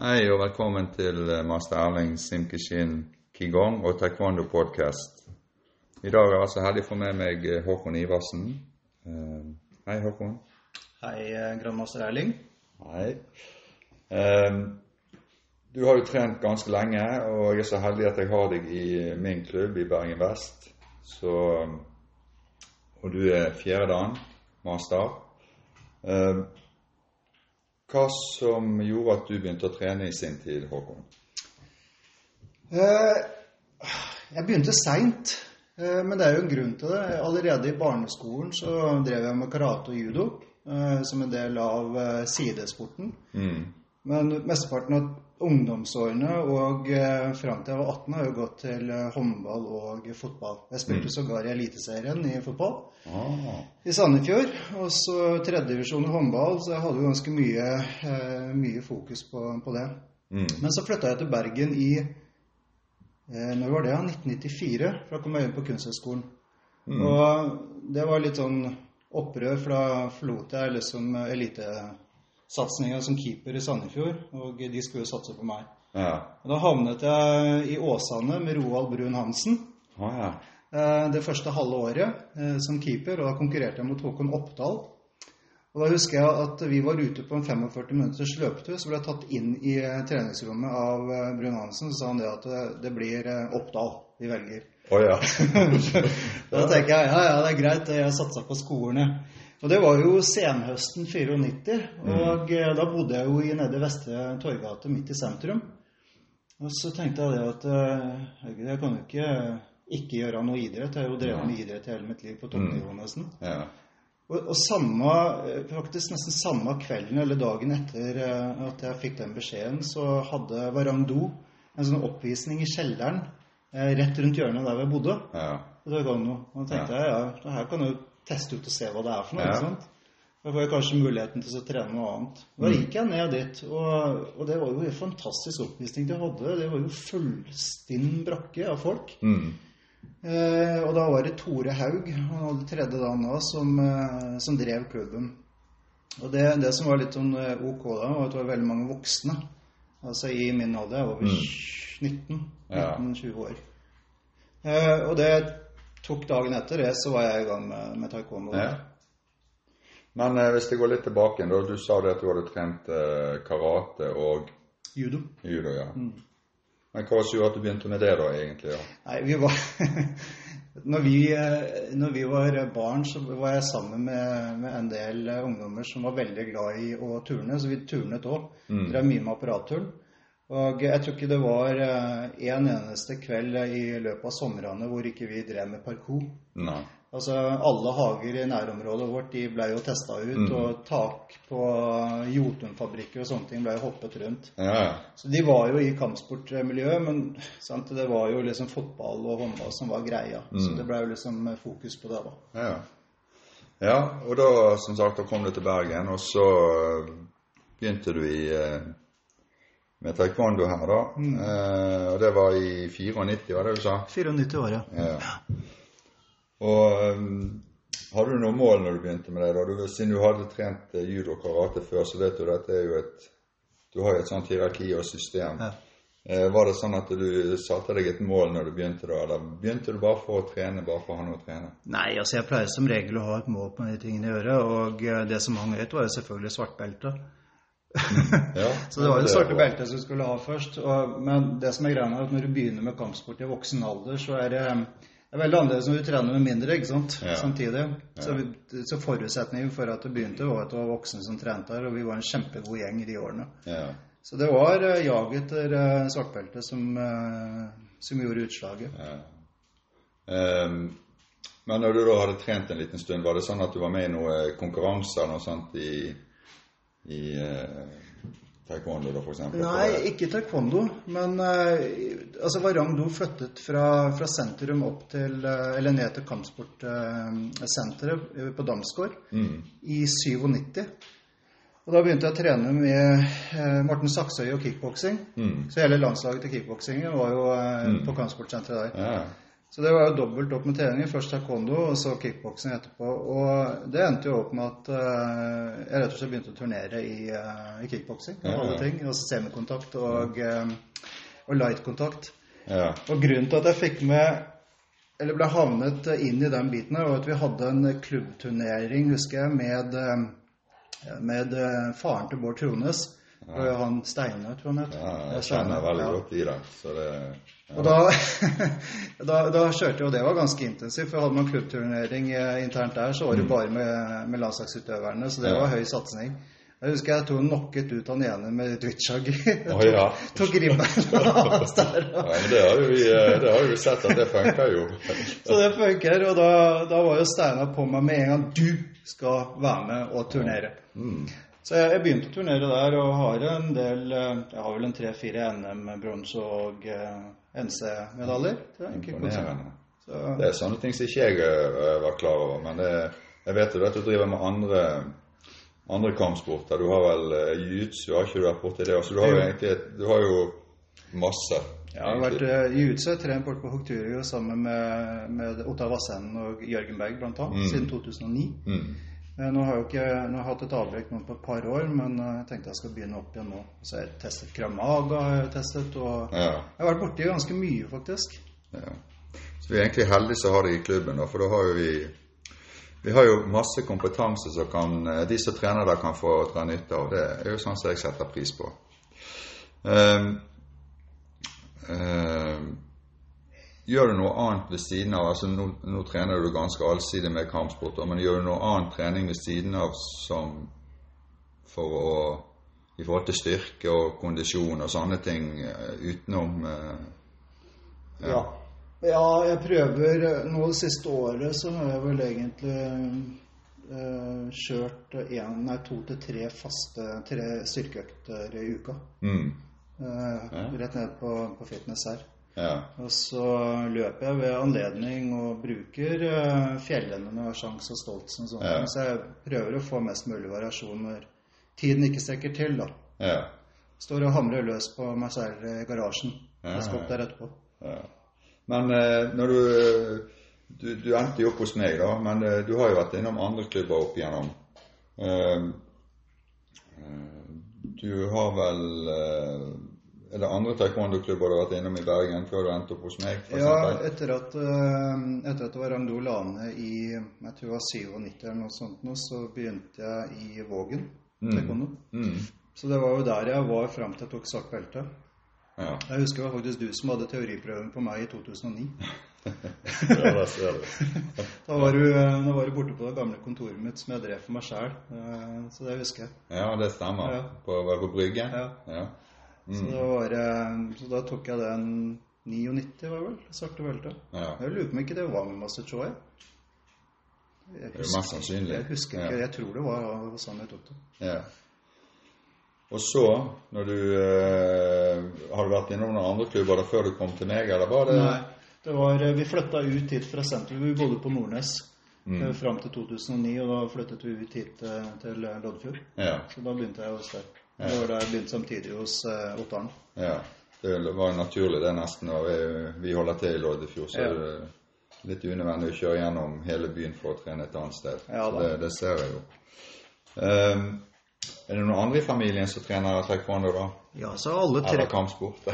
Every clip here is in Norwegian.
Hei og velkommen til eh, master Erling Simkishin Kigong og Taekwondo podcast. I dag er jeg altså heldig å få med meg eh, Håkon Iversen. Eh, hei, Håkon. Hei, grandmaster Erling. Hei. Du har jo trent ganske lenge, og jeg er så heldig at jeg har deg i min klubb i Bergen Vest. Så, og du er fjerde dan, master. Eh, hva som gjorde at du begynte å trene i sin tid, Håkon? Eh, jeg begynte seint, eh, men det er jo en grunn til det. Allerede i barneskolen så drev jeg med karate og judo eh, som en del av sidesporten. Mm. Men mesteparten av ungdomsårene og eh, fram til jeg var 18 har jo gått til eh, håndball og fotball. Jeg spilte sågar i Eliteserien i fotball Ah. i Sandefjord. Og så tredjedivisjon i håndball, så jeg hadde jo ganske mye, eh, mye fokus på, på det. Mm. Men så flytta jeg til Bergen i eh, Når var det? ja? 1994. For da kom jeg inn på Kunsthøgskolen. Mm. Og det var litt sånn opprør, for da forlot jeg liksom elitesatsinga som keeper i Sandefjord. Og de skulle jo satse på meg. Ja. Da havnet jeg i Åsane med Roald Brun Hansen. Oh, ja. eh, Det første halve året eh, som keeper, og da konkurrerte jeg mot Håkon Oppdal. Og Da husker jeg at vi var ute på en 45 minutters løpetur, så ble jeg tatt inn i eh, treningsrommet av Brun Hansen. Så sa han det at det, blir Oppdal vi velger. Å ja. Da tenker jeg ja, ja, det er greit, jeg satsa på skolen, jeg. Og det var jo senhøsten 94, og mm. da bodde jeg jo i nede Vestre Torgate, midt i sentrum. Og så tenkte jeg det at eh, jeg kan jo ikke ikke gjøre noe idrett. Jeg har jo drevet med idrett hele mitt liv på toppnivå nesten. ja. Og, og samme, eh, faktisk nesten samme kvelden eller dagen etter eh, at jeg fikk den beskjeden, så hadde Varangdo en sånn oppvisning i kjelleren eh, rett rundt hjørnet der vi bodde. ja. Og da gang nå. Og da tenkte jeg ja, det her kan jeg jo teste ut og se hva det er for noe. Ikke sant? Da får jeg kanskje muligheten til å trene noe annet. Da gikk jeg ned dit, og, og det var jo en fantastisk oppvisning de hadde. Det var jo fullstinn brakke av folk. Mm. Eh, og da var det Tore Haug, han hadde tredje dagen da, som, eh, som drev klubben. Og det, det som var litt sånn eh, ok da, var at det var veldig mange voksne. Altså i min alder, jeg var over 19, Ja. 19-20 år. Eh, og det tok dagen etter det, så var jeg i gang med, med taekwondo. ja. Men eh, hvis jeg går litt tilbake da. Du sa det at du hadde trent eh, karate og Judo. judo, ja. Men hva som gjorde at du begynte med det, da, egentlig? Ja? Nei, vi var når, vi, eh, når vi var barn, så var jeg sammen med, med en del ungdommer som var veldig glad i å turne, så vi turnet òg. Drev mye med apparatturn. Og jeg tror ikke det var eh, en eneste kveld i løpet av somrene hvor ikke vi drev med parkour. Nei. Altså Alle hager i nærområdet vårt de ble jo testa ut, og tak på Jotun-fabrikker og sånne ting ble jo hoppet rundt. Ja, ja. Så de var jo i kampsportmiljøet, men sant, det var jo liksom fotball og håndball som var greia. Så det ble jo liksom fokus på det, da. Ja. ja, og da, som sagt, da kom du til Bergen, og så eh, begynte du i eh, med taekwondo her, da. Eh, og det var i 94, var det du sa? 94 år, ja. Ja. Og um, hadde du noe mål når du begynte med det? da? Du, siden du hadde trent eh, judo og karate før, så vet du dette er jo et Du har jo et sånt hierarki og system. Ja. Eh, var det sånn at du satte deg et mål når du begynte da, eller begynte du bare for å trene, bare for å ha noe å trene? Nei, altså jeg pleier som regel å ha et mål på de tingene jeg gjør, og eh, det som hang høyt, var jo selvfølgelig svartbelte. Ja, Så det var jo det svarte beltet som skulle ha først. Og, men det som er greia er at når du begynner med kampsport i voksen alder, så er det, det er veldig annerledes når du trener med mindre ikke sant? Ja. samtidig. Så, vi- så forutsetningen for at det begynte, var at det var voksne som trente her, og vi var en kjempegod gjeng i de årene. Ja. Så det var uh, jaget etter svart svartbelte som, uh, som gjorde utslaget. Um, men når du da hadde trent en liten stund, var det sånn at du var med i noen konkurranser noe sånt i, i eh, taekwondo, da, eksempel? Nei, ikke taekwondo, men eh, altså Varangdo flyttet fra, fra sentrum opp til, eh, eller ned til kampsportsenteret på Damsgård i 97. Og da begynte jeg å trene med Morten Saksøy og kickboksing. Så hele landslaget til kickboksingen var jo mm. på kampsportsenteret der. Ja. Så det var jo dobbelt opp med trening. Først taekwondo, og så kickboksing etterpå. Og det endte jo opp med at uh, jeg rett og slett begynte å turnere i, uh, i kickboksing. Ja, alle ting. Altså semikontakt og, uh, og light-kontakt. Ja. Og grunnen til at jeg fikk med eller ble havnet inn i den biten, her, var at vi hadde en klubbturnering, husker jeg, med, eh, med eh, faren til Bård Trones. Og han Steinar, tror jeg ja, Ja, jeg kjenner veldig ja. godt i det. Så det Og da, da, da kjørte jo det var ganske intensivt. For hadde man klubbturnering eh, internt der, så var det bare med, med landslagsutøverne. Så det Mm. Ja. var høy satsing. Jeg husker jeg tok knocket ut han ene med twitchhug. Oh, ja. tok ribbeina hans der. Ja, men det har vi, eh, det har vi sett at det funker jo. Så det funker. Og da, da var jo Steinar på meg med en gang. Du skal være med og turnere. Mm. Så jeg, jeg begynte å turnere der og har en del eh, Jeg har vel en tre-fire NM-bronse- og eh, NC-medaljer. Det er sånne ting som ikke jeg eh, var klar over. Men det, jeg vet jo at du driver med andre, andre kampsporter. Du har vel jiu-jitsu, har ikke du vært borti det? Altså, du har jo egentlig du har jo masse. jeg har vært jiu-jitsu, trent bort på Hokturio sammen med, med Ottar Vassenden og Jørgen Berg bl.a. Mm. siden 2009. Mm. Eh, Nå har jeg jo ikke nå har jeg hatt et avbrekk nå på et par år, men eh, jeg tenkte jeg skal begynne opp igjen nå. Så jeg har testet Kramaga, har testet, og Ja, jeg har vært borti ganske mye, faktisk. ja. Så vi er egentlig heldige som har det i klubben, for da har jo vi vi har jo masse kompetanse som kan, eh, de som trener der, kan få dra nytte av. Det er jo sånn som jeg setter pris på. Um, ehm, gjør du noe annet ved siden av altså Nå, nå trener du ganske allsidig med kampsporter, men gjør du noe annet trening ved siden av som for å i forhold til styrke og kondisjon og sånne ting eh, utenom eh, Ja. ja, jeg prøver Nå det siste året så har jeg vel egentlig eh, kjørt en, nei, to til tre faste tre styrkeøkter i uka. mm, Eh, Ja. Rett ned på, på fitness her. Ja. Og så løper jeg ved anledning og bruker uh, fjellene når jeg har sjanse og stoltsen og sånt. Ja. Så jeg prøver å få mest mulig variasjon når tiden ikke strekker til, da. Ja. Står og hamrer løs på meg selv i garasjen. Jeg skal opp der etterpå. ja. Men eh, når du, du Du endte jo opp hos meg, da, men eh, du har jo vært innom andre klubber opp igjennom. Eh, eh, du har vel eh, Er det andre taekwondo-klubber du har vært innom i Bergen før du endte opp hos meg? Ja, etter at, eh, etter at det var Ramdo Lane i jeg tror det var 97 eller noe sånt, nå, så begynte jeg i Vågen. Mm. taekwondo. Mm. Så det var jo der jeg var fram til jeg tok svart belte. Ja. Jeg husker det var faktisk du som hadde teoriprøven på meg i 2009. ja, der ser du. Da var, du, eh, da var du borte på det gamle kontoret mitt som jeg drev for meg sjæl. Så det husker jeg. Ja, det stemmer. Ja. På, var på Brygge? Ja. ja. Så, det var, eh, så da tok jeg den 99, var det vel? Svarte belte. Ja. Jeg lurer på om ikke det var med Master Choi. Jeg Det er mest sannsynlig. Jeg husker ikke, Ja. jeg tror det var sånn jeg tok det. Ja. Og så, når du øh, Har du vært innom noen andre klubber da før du kom til meg, eller var det Nei, det var, eh, vi flytta ut hit fra sentrum. Vi bodde på Nordnes Mm. fram til 2009, og da flyttet vi ut hit eh, til Loddefjord. Ja. Så da begynte jeg hos deg. Ja. Det var da jeg begynte samtidig hos uh, Ottaren. ja. Det var naturlig, det, nesten. Og vi, vi holder til i Loddefjord, så Ja. det er litt unødvendig å kjøre gjennom hele byen for å trene et annet sted. Ja, så det, det ser jeg jo. Um, er det noen andre i familien som trener taekwondo, da? Ja, så alle tre, Eller kampsport?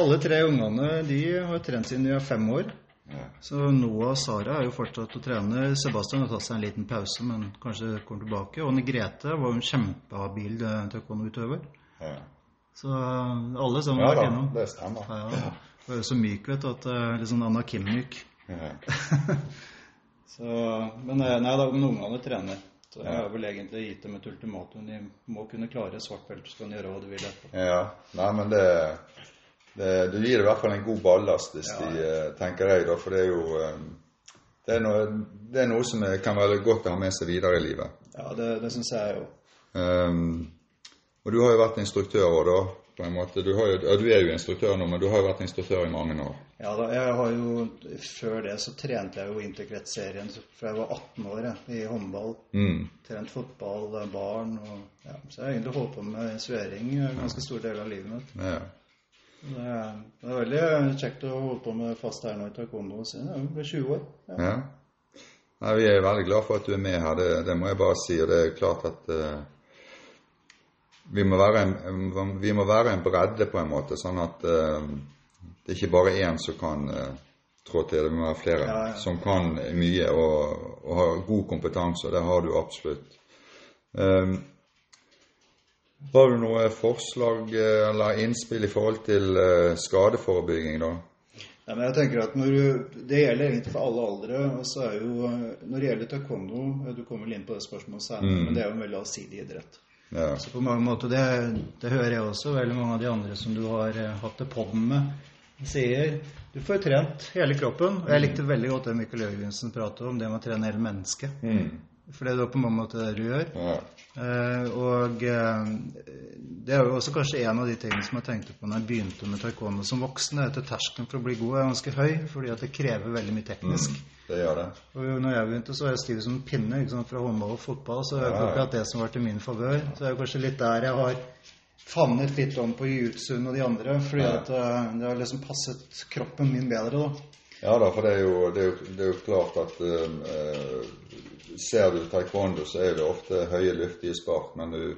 alle tre ungene de har trent siden de er fem år. Ja. Så Noah og Sara er jo fortsatt å trene. Sebastian har tatt seg en liten pause, men kanskje kommer tilbake. Og Grete var jo en kjempehabil eh, taekwondo-utøver. Ja. Så eh, alle sammen ja har vært innom. det stemmer. Ja, ja. Hun er så myk, vet du, at er litt sånn Anna Kim-myk. Ja. Så, men eh, nei da, men ungene trener. Så jeg har vel egentlig gitt dem et ultimatum. De må kunne klare svart belte, så kan de gjøre hva de vil etterpå. Ja, nei, men det, det Du gir i hvert fall en god ballast, hvis Ja, de eh, tenker jeg, da. For det er jo eh, det er, noe, det er noe som kan være godt å ha med seg videre i livet. Ja, det, det syns jeg jo. Um, og du har jo vært instruktør òg, da. På en måte. Du, har jo, ja, du er jo instruktør nå, men du har jo vært instruktør i mange år. Ja da, jeg har jo Før det så trente jeg jo Interkretsserien fra jeg var 18 år jeg, i håndball. Mm. Trent fotball, eh, barn og ja, Så jeg har egentlig holdt på med svøring eh, ganske stor del av livet mitt. Ja. Det er, det er veldig kjekt å holde på med fast her nå i taekwondo siden jeg ble 20 år. Ja. Ja. Nei, vi er veldig glad for at du er med her, det, det må jeg bare si. Og det er klart at uh, vi, må være en, vi må være en bredde på en måte, sånn at uh, det er ikke bare én som kan uh, trå til. Det må være flere Ja, ja. som kan mye og, og har god kompetanse, og det har du absolutt. Um, har du noe forslag eh, eller innspill i forhold til eh, skadeforebygging, da? Ja, men jeg tenker at når du, Det gjelder egentlig for alle aldre. og så er jo, Når det gjelder taekwondo Du kommer vel inn på det spørsmålet senere, men det er jo en veldig allsidig idrett. Ja. Så på mange måter, det, det hører jeg også veldig mange av de andre som du har eh, hatt det podden med, sier. Du får trent hele kroppen. Og jeg likte veldig godt det Mikkel Jørgensen pratet om, det med å trene hele mennesket. Mm. For det er jo på mange måter det du gjør. ja. Eh, og eh, det er jo også kanskje en av de tingene som jeg tenkte på når jeg begynte med taekwondo som voksen. er at Terskelen for å bli god er ganske høy, fordi at det krever veldig mye teknisk. Det gjør det. Og når jeg begynte, så var jeg stiv som en pinne sant, fra håndball og fotball. Så det er jo akkurat det som var til min favør. Så det er jo kanskje litt der jeg har favnet litt om på jiu-jitsuen og de andre. Fordi Ja. at eh, det har liksom passet kroppen min bedre, da. Ja da, for det er jo, det er jo, det er jo klart at eh, Ser du taekwondo, så er det ofte høye, luftige spark, men du,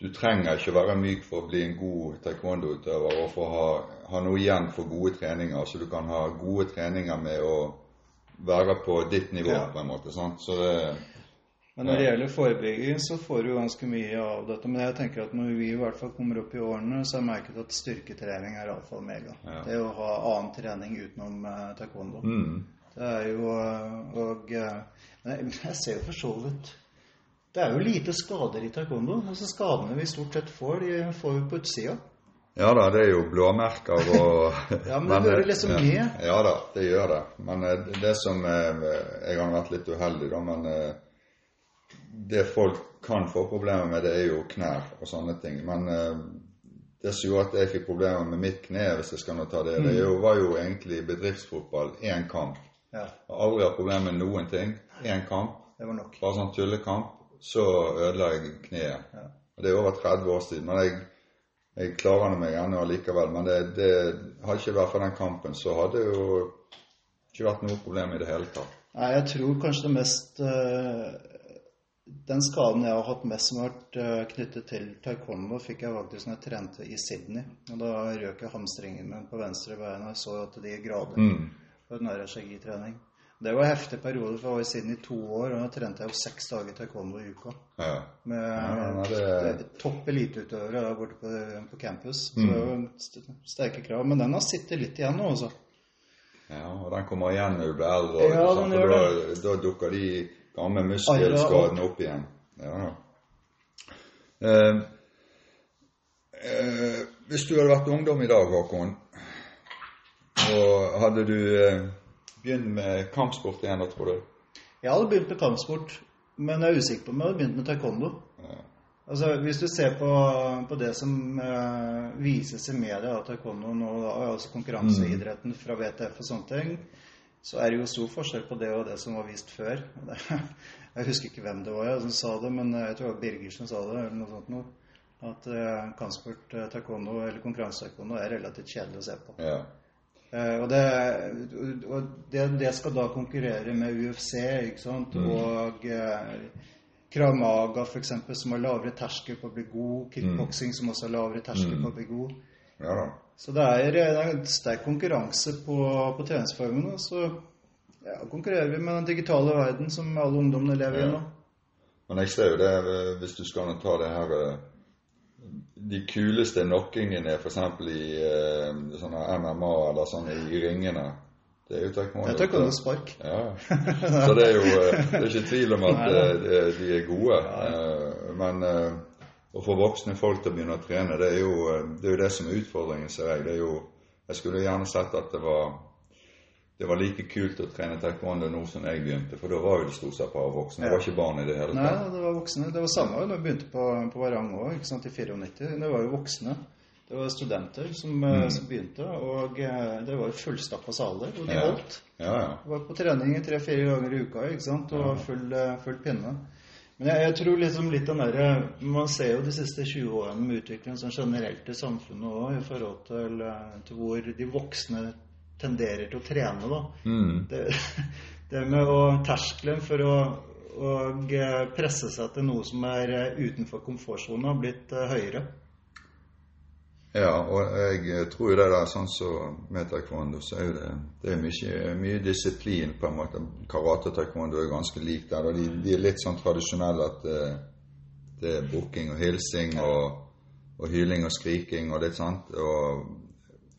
du trenger ikke være myk for å bli en god taekwondo-utøver og for å ha, ha noe igjen for gode treninger. Så du kan ha gode treninger med å være på ditt nivå, Ja. på en måte. sant? Så det, Men når det gjelder forebygging, så får du ganske mye av dette. Men jeg tenker at når vi i hvert fall kommer opp i årene, så har jeg merket at styrketrening er iallfall mega. Ja. Det å ha annen trening utenom eh, taekwondo. mm, Det er jo eh, Og eh, jeg, ser jo for så vidt Det er jo lite skader i taekwondo. Altså Skadene vi stort sett får, de får vi på utsida. Ja da, det er jo blåmerker og Ja, men det hører liksom med. Ja da, det gjør det. Men eh, det som eh, Jeg har vært litt uheldig, da, men eh, det folk kan få problemer med, det er jo knær og sånne ting. Men eh, det som gjorde at jeg fikk problemer med mitt kne, hvis jeg skal nå ta det, Mm. det er jo, var jo egentlig bedriftsfotball. Én kamp. Ja, har aldri hatt problemer med noen ting. Én kamp, det var nok. bare sånn tullekamp, så ødela jeg kneet. Ja. Og Det er over 30 år siden. Men jeg, jeg klarer meg ennå likevel. Men det, det hadde ikke vært for den kampen, så hadde det jo ikke vært noe problem i det hele tatt. Nei, jeg tror kanskje det mest eh, Den skaden jeg har hatt mest som har vært eh, knyttet til taekwondo, fikk jeg faktisk når jeg trente i Sydney. Og Da røk jeg hamstringen min på venstre bein, og jeg så at gikk grader Mm. På en nærskjeggtrening. Det var en heftig periode, for jeg var siden i to år, og da trente jeg jo seks dager taekwondo i uka. Ja. Med Ja, nei, det- topp eliteutøvere borte på, på campus. Så Mm. det var st- sterke krav. Men den har sittet litt igjen nå, altså. ja, og den kommer igjen når du blir eldre. Ja, den gjør da, da dukker de gamle muskelskadene opp igjen. Ja. Uh, uh, hvis du hadde vært ungdom i dag, Håkon, og hadde du eh, begynt med kampsport igjen, da, tror du? Jeg hadde begynt med kampsport, men jeg er usikker på om jeg hadde begynt med taekwondo. Ja. Altså, Hvis du ser på, på det som eh, vises i media av taekwondo nå, da, altså konkurranseidretten fra VTF og sånne ting, så er det jo stor forskjell på det og det som var vist før. Jeg husker ikke hvem det var jeg, som sa det, men jeg tror det var Birger som sa det. eller noe sånt noe. At eh, kampsport, taekwondo eller konkurransetaekwondo er relativt kjedelig å se på. Ja. Eh, og det, og det, det skal da konkurrere med UFC, ikke sant? og eh, Krav Maga f.eks., som har lavere terskel på å bli god. Kickboksing, som også har lavere terskel på å bli god. ja. Så det er, det er en sterk konkurranse på, på treningsformene. Så ja, konkurrerer vi med den digitale verden som alle ungdommene lever i nå. Men jeg ser jo det, eh, hvis du skal ta det her eh, De kuleste knockingene f.eks. i uh, sånne MMA eller sånn i ringene, det er jo taekwondo. Tar ikke noe spark. Ja. Så det er jo eh, det er ikke tvil om at eh, de- de er gode. Men å få voksne folk til å begynne å trene, det er jo det, er jo det som er utfordringen, ser jeg. Det er jo, jeg skulle gjerne sett at det var det var like kult å trene taekwondo nå som jeg begynte, for da var jo det stort sett bare voksne. Det var ikke barn i det hele Nei, det var voksne. Det var samme da jeg begynte på, på Varang òg, i 94. Det var jo voksne. Det var studenter som, Mm. eh, som begynte, og eh, det var fullstappa saler, og de Ja. holdt. Ja, ja. Var på trening tre-fire ganger i uka ikke sant? og full, eh, full pinne. Men jeg, jeg tror liksom litt av det, Man ser jo de siste 20 årene med utviklingen sånn generelt i samfunnet òg, i forhold til, til, hvor de voksne tenderer til å trene, da. Mm. Det, det med å terskelen for å, å presse seg til noe som er eh, utenfor komfortsonen, har blitt uh, høyere. Ja, og jeg tror jo det der sånn som så med taekwondo, så er det, det er mye, mye, disiplin på en måte. Karate og taekwondo er ganske likt der. og de, de, er litt sånn tradisjonelle at det, det er bukking og hilsing og, og, hyling og skriking og litt sånt. Og,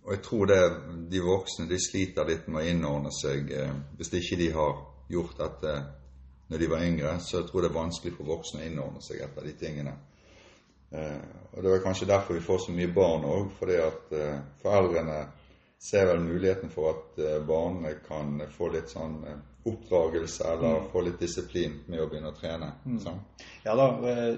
og jeg tror det de voksne de sliter litt med å innordne seg. Eh, hvis ikke de har gjort dette når de var yngre, så jeg tror det er vanskelig for voksne å innordne seg etter de tingene. Eh, og Det er kanskje derfor vi får så mye barn òg, fordi at eh, foreldrene ser vel muligheten for at barnene barna kan få litt sånn oppdragelse eller mm. få litt disiplin med å begynne å trene. Mm. Sånn. Ja da,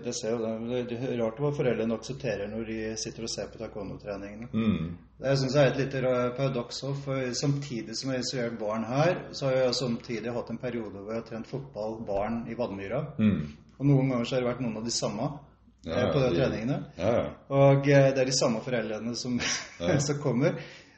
det ser jo det. Det er rart hva foreldrene aksepterer når de sitter og ser på taekwondo-treningene. Mm. Det syns jeg er et lite paradoks òg, for samtidig som jeg har instruert barn her, så har jeg samtidig hatt en periode hvor jeg har trent fotball barn i Vadmyra. Mm. Og noen ganger så har det vært noen av de samme ja, på de treningene. Ja. Og eh, det er de samme foreldrene som, som, kommer.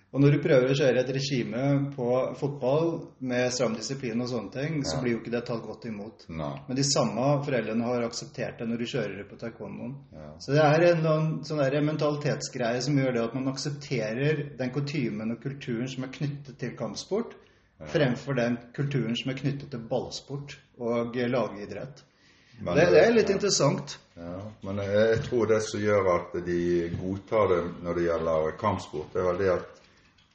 Og når du prøver å kjøre et regime på fotball med stram disiplin og sånne ting, så blir jo ikke det tatt godt imot. No. Men de samme foreldrene har akseptert det når du kjører det på taekwondoen. Så det er en, en sånn mentalitetsgreie som gjør det at man aksepterer den kutymen og kulturen som er knyttet til kampsport, fremfor den kulturen som er knyttet til ballsport og lagidrett. Men, det, det, er litt interessant. Ja, men jeg, jeg, tror det som gjør at de godtar det når det gjelder kampsport, det er vel det at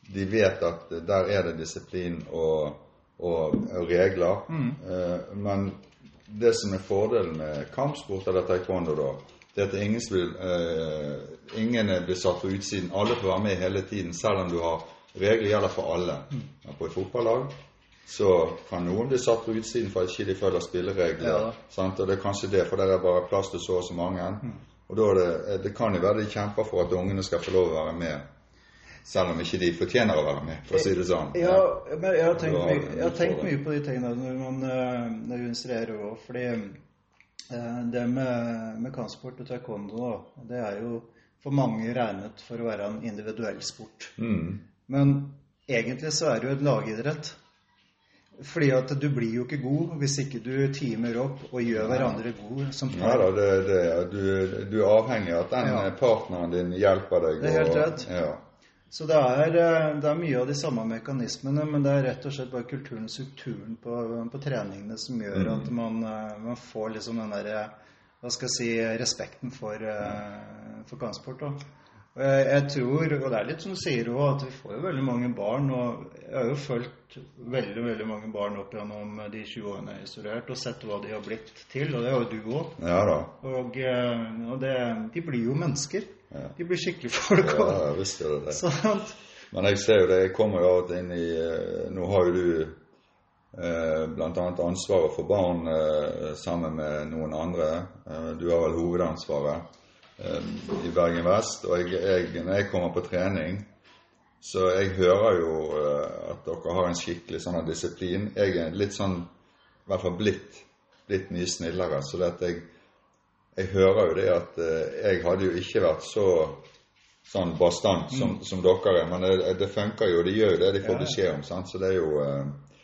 de vet at der er det disiplin og, og, og regler. Mm. Eh, men det som er fordelen med kampsport eller taekwondo, da, det er at ingen, vil, eh, ingen blir satt på utsiden. Alle får være med hele tiden, selv om du har regler gjelder for alle. Mm. På et fotballag så kan noen bli satt på utsiden for at ikke de følger spilleregler. Ja. Og det er kanskje det, for det er bare plass til så og så mange. Mm. Og det, det kan jo være de kjemper for at ungene skal få lov å være med, selv om ikke de fortjener å være med, for å si det sånn. Ja, men jeg har tenkt, mye, jeg har tenkt mye, på de tingene når man eh, når du instruerer òg. Fordi eh, det med, med kampsport og taekwondo, det er jo for mange regnet for å være en individuell sport. Mm. Men egentlig så er det jo et lagidrett. Fordi at du blir jo ikke god hvis ikke du teamer opp og gjør hverandre god som par. Ja da, det, det, du, du, er avhengig av at den ja. partneren din hjelper deg. Det er helt rett. Ja. Så det er, eh, det er, mye av de samme mekanismene, men det er rett og slett bare kulturen og strukturen på, på treningene som gjør mm. at man, eh, man, får liksom den derre Hva skal jeg si Respekten for, eh, for kampsport. Og jeg, jeg, tror, og det er litt som du sier òg, at vi får jo veldig mange barn. Og jeg har jo fulgt veldig veldig mange barn opp gjennom de 20 årene jeg har studert, og sett hva de har blitt til. Og det har jo du òg. Ja, da. og, eh, og det, de blir jo mennesker. Ja. De blir skikkelig folk òg. Ja, visst gjør det det. Sånn. Men jeg ser jo det, jeg kommer jo av og til inn i eh, Nå har jo du eh, bl.a. ansvaret for barn eh, sammen med noen andre. Eh, du har vel hovedansvaret. I Bergen Vest. Og jeg, jeg, når jeg kommer på trening, så jeg hører jo at dere har en skikkelig sånn disiplin. Jeg er litt sånn, i hvert fall blitt, blitt mye snillere. Så det at jeg, jeg hører jo det at uh, jeg hadde jo ikke vært så sånn bastant som, mm. som dere er. Men det, det, funker jo. De gjør jo det de får beskjed om. Sant? Så det er jo uh,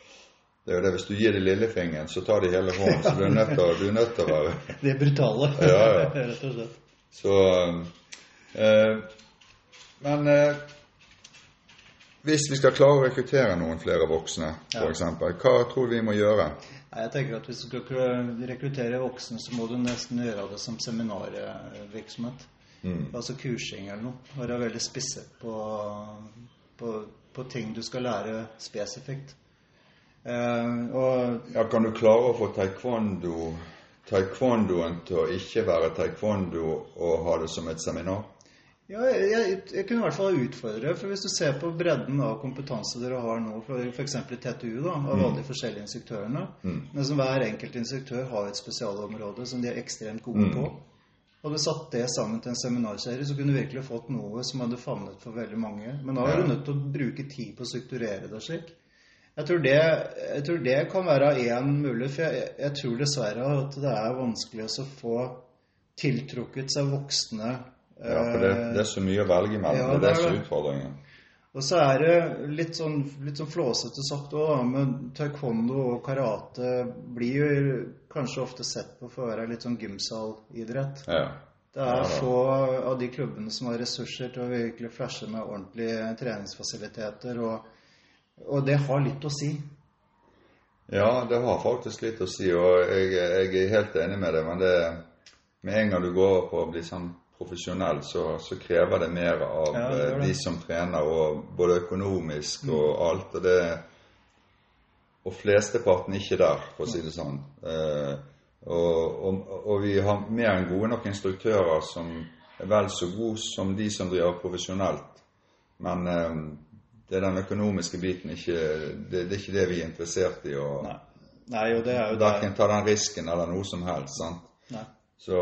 det er jo det, Hvis du gir dem lillefingeren, så tar de hele hånden. Så du er nødt til, å være De er brutale, ja, ja. rett og slett. Så eh, Men eh, hvis vi skal klare å rekruttere noen flere voksne, f.eks., hva tror du vi må gjøre? Jeg tenker at Hvis du skal rekruttere voksne, så må du nesten gjøre det som seminarvirksomhet. Mm. Altså kursing eller noe. Være veldig spisset på, på, på, ting du skal lære spesifikt. Eh, og, ja, kan du klare å få taekwondo taekwondoen til å ikke være taekwondo og ha det som et seminar? Ja, jeg, jeg kunne i hvert fall utfordre for Hvis du ser på bredden av kompetanse dere har nå, f.eks. i TTU, da, av mm. alle de forskjellige instruktørene mm. Men som hver enkelt instruktør har et spesialområde som de er ekstremt gode mm. på. Hadde du satt det sammen til en seminarserie, så kunne du virkelig fått noe som hadde favnet for veldig mange. Men da er du nødt til å bruke tid på å strukturere det slik. Jeg tror, det, jeg tror det kan være én mulighet, for jeg, jeg, tror dessverre at det er vanskelig å få tiltrukket seg voksne Ja, for det, det er så mye å velge mellom. Ja, det det er er utfordringen. Og så er det litt sånn, litt sånn flåsete sagt òg, men taekwondo og karate blir jo kanskje ofte sett på for å være litt sånn gymsalidrett. Ja. Det er få av de klubbene som har ressurser til å virkelig flashe med ordentlige treningsfasiliteter, og, og det har litt å si. Ja, det har faktisk litt å si, og jeg, jeg er helt enig med deg. Men det, med en gang du går over på å bli sånn profesjonell, så, så krever det mer av Ja, det eh, det. de som trener, og både økonomisk og alt. Og det Og flesteparten ikke der, for å si det sånn. Eh, og, og, og vi har mer enn gode nok instruktører som er vel så gode som de som driver profesjonelt. Men eh, det er den økonomiske biten ikke, det, det er ikke det vi er interessert i. å Nei, Nei og det er jo Verken ta den risken eller noe som helst. sant? Nei. Så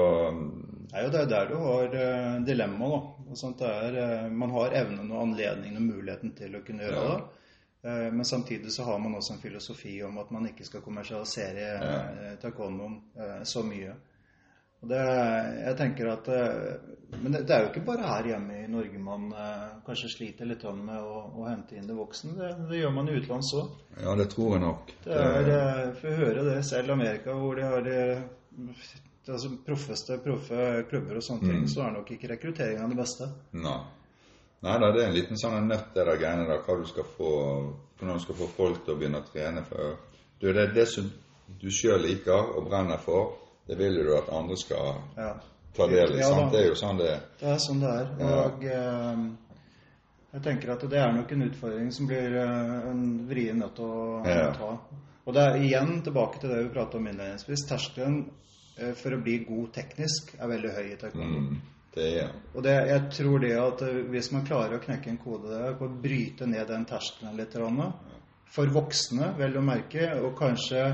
det er jo der, der du har uh, dilemmaet. da. Er, eh, man har evnen og anledningen og muligheten til å kunne gjøre Ja. det. Eh, men samtidig så har man også en filosofi om at man ikke skal kommersialisere Ja. taekwondoen eh, så mye. Og det, jeg tenker at eh, Men det, det er jo ikke bare her hjemme i Norge man eh, kanskje sliter litt med å, å hente inn det voksne. Det, det gjør man i utlandet òg. ja, det tror jeg nok. Det er, eh, å høre det selv i Amerika, hvor de har det altså, proffeste proffe klubber og sånne ting, så er nok ikke rekrutteringen det beste. Nei. Nei da, det er en liten sånn nøtt, det der greiene der, hva du skal få hvordan du skal få folk til å begynne å trene. For du, det, det som du sjøl liker og brenner for, det vil du at andre skal Ja. ta del i. Ja? Det er jo sånn det er. Det er sånn det er. Ja. Og eh, jeg tenker at det er nok en utfordring som blir eh, en vrien nødt til å ta. Og det er igjen tilbake til det vi pratet om innledningsvis. Terskelen for å bli god teknisk er veldig høy i taekwondo. Mm, det er Og det, jeg tror det at eh, hvis man klarer å knekke en kode der, på å bryte ned den terskelen litt, for voksne, vel å merke, og kanskje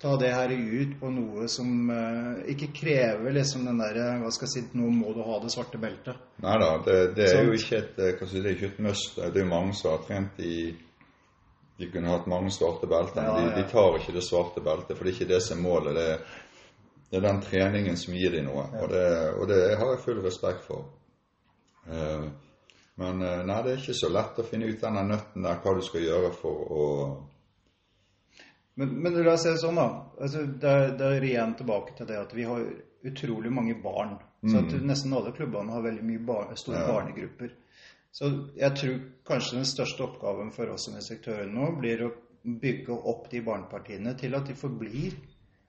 ta det her ut på noe som uh, ikke krever liksom den derre Hva skal jeg si Nå må du ha det svarte beltet. Nei da, det, det er jo ikke et, eh, si, det er ikke et must. Det er mange som har trent i De kunne hatt mange svarte belter, men Ja, de, ja. de tar ikke det svarte beltet, for det er ikke det som er målet. Det det er den treningen som gir dem noe, og, det, og det har jeg full respekt for. Eh, men eh, nei, det er ikke så lett å finne ut denne nøtten der, hva du skal gjøre for å Men, men la oss det sånn, da. Altså, det, er, det er igjen tilbake til det at vi har utrolig mange barn. Så at nesten alle klubbene har veldig mye bar store Ja. barnegrupper. Så jeg tror kanskje den største oppgaven for oss som instruktører nå blir å bygge opp de barnepartiene til at de forblir.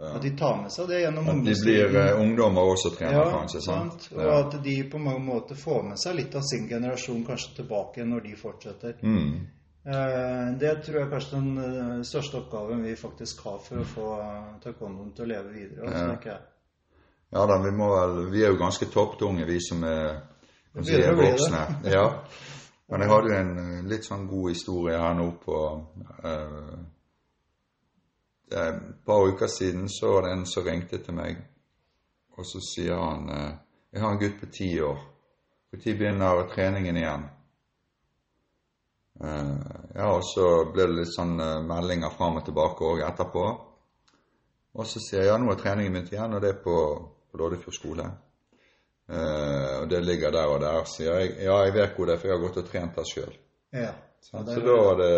At de tar med seg det gjennom At de blir uh, ungdommer også trener, Ja, kanskje. sant? Og Ja. at de på mange måter får med seg litt av sin generasjon kanskje tilbake når de fortsetter. Mm. Eh, Det tror jeg kanskje den eh, største oppgaven vi faktisk har for å få eh, taekwondoen til å leve videre. Altså, Ja. tenker jeg. Ja da, vi må Vi er jo ganske topptunge, vi som er, si, er voksne. Ja. Men jeg hadde jo en litt sånn god historie her nå på eh, det er Et par uker siden så var det en som ringte til meg, og så sier han eh, Jeg har en gutt på ti år. Når begynner treningen igjen? Eh, ja, og så ble det litt sånn eh, meldinger fram og tilbake òg etterpå. Og så sier jeg ja, nå har treningen begynt igjen, og det er på, på Loddefjord skole. Eh, og det ligger der og der. Sier jeg ja, jeg vet hvor det er, for jeg har gått og trent der sjøl. Ja. Så så, er- da var, det,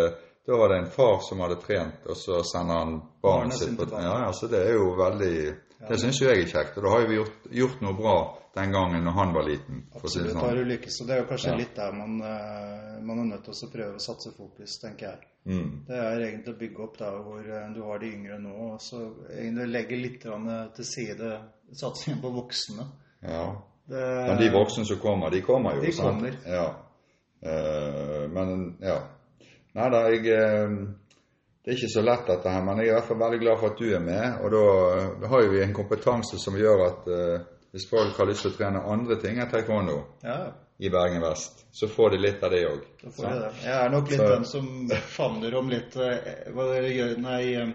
da var det en far som hadde trent, og så sender han Barnet sitt på trening. Ja, ja, så det er jo veldig Det syns jo jeg er kjekt. Og da har jo vi gjort, gjort noe bra den gangen når han var liten. Absolutt har sånn. du lykkes. Og det er jo kanskje Ja. litt der man, eh, man er nødt til å prøve å satse fokus, tenker jeg. Mm. Det er egentlig å bygge opp der hvor eh, du har de yngre nå, og så egentlig legge litt eh, til side satsingen på voksne. Ja. Det, Men de voksne som kommer, de kommer jo. De sant? kommer. Ja. Men ja. Nei da, eh, Det er ikke så lett dette her, men jeg er i hvert fall veldig glad for at du er med. Og da eh, har vi en kompetanse som gjør at eh, hvis folk har lyst til å trene andre ting enn taekwondo Ja, i Bergen vest, så får de litt av det òg. jeg. Jeg er nok litt Så- den som favner om litt Hva dere gjør Nei,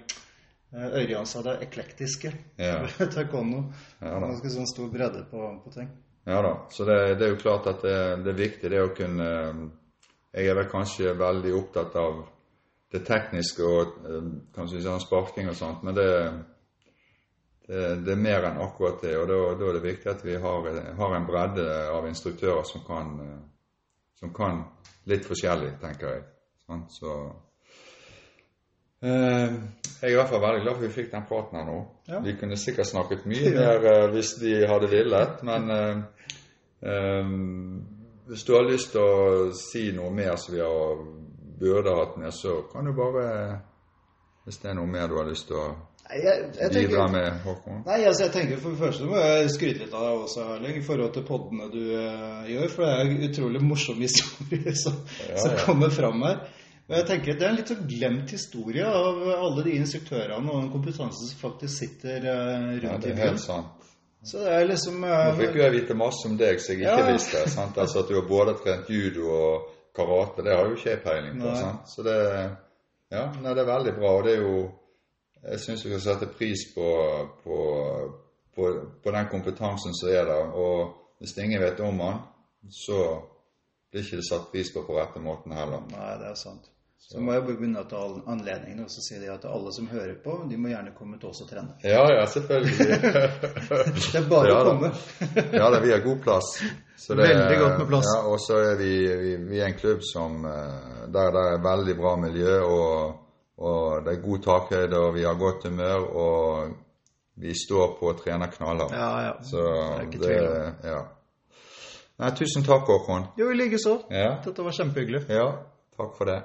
Ørjan sa det eklektiske. Ja. Taekwondo. Ja. Ganske sånn stor bredde på, på ting. Ja da. Så det, det er jo klart at det, det er viktig det å kunne Jeg er vel kanskje veldig opptatt av det tekniske og eh, kanskje sånn sparking og sånt, men det, det, det er mer enn akkurat det. Og da, da, er det viktig at vi har, har en bredde av instruktører som kan, som kan litt forskjellig, tenker jeg. Sånn, så eh, jeg er i hvert fall veldig glad for vi fikk den praten her nå. Ja. Vi kunne sikkert snakket mye mer eh, hvis de hadde villet, men eh, eh, hvis du har lyst til å si noe mer som vi har burde hatt med, så kan du bare Hvis det er noe mer du har lyst til å Nei, jeg, jeg tenker, bidra med, Håkon? Nei, altså jeg tenker For det første må jeg skryte litt av deg også, Erling, i forhold til poddene du uh, gjør. For det er en utrolig morsom historie som, Ja, som ja. kommer fram her. Og jeg tenker Det er en litt sånn glemt historie av alle de instruktørene og den kompetansen som faktisk sitter uh, rundt Ja, det i helt byen. Så det er liksom Nå eh, fikk jo jeg vite masse om deg som jeg ikke Ja. visste. sant? Altså At du har både trent judo og karate, det har jo ikke jeg peiling på. Sant? Så det, ja, nei, det er veldig bra. Og det er jo Jeg syns vi skal sette pris på, på, på, på den kompetansen som er der. Og hvis ingen vet om den, så blir ikke det satt pris på på rette måten heller. Nei, det er sant. Så må jeg benytte anledningen og si at alle som hører på, de må gjerne komme til oss og trene. Ja, ja, selvfølgelig. Det er bare Ja å komme. Ja, da, vi har god plass. Så Veldig godt med plass. Ja, og så er vi, vi, vi er en klubb som eh, der det er veldig bra miljø, og, og det er god takhøyde, og vi har godt humør, og vi står på og trener knallhardt. Ja, ja. Så Det er ikke tvil om. ja. Nei, tusen takk, Håkon. Jo, i likeså. Ja, Dette var kjempehyggelig. ja, takk for det.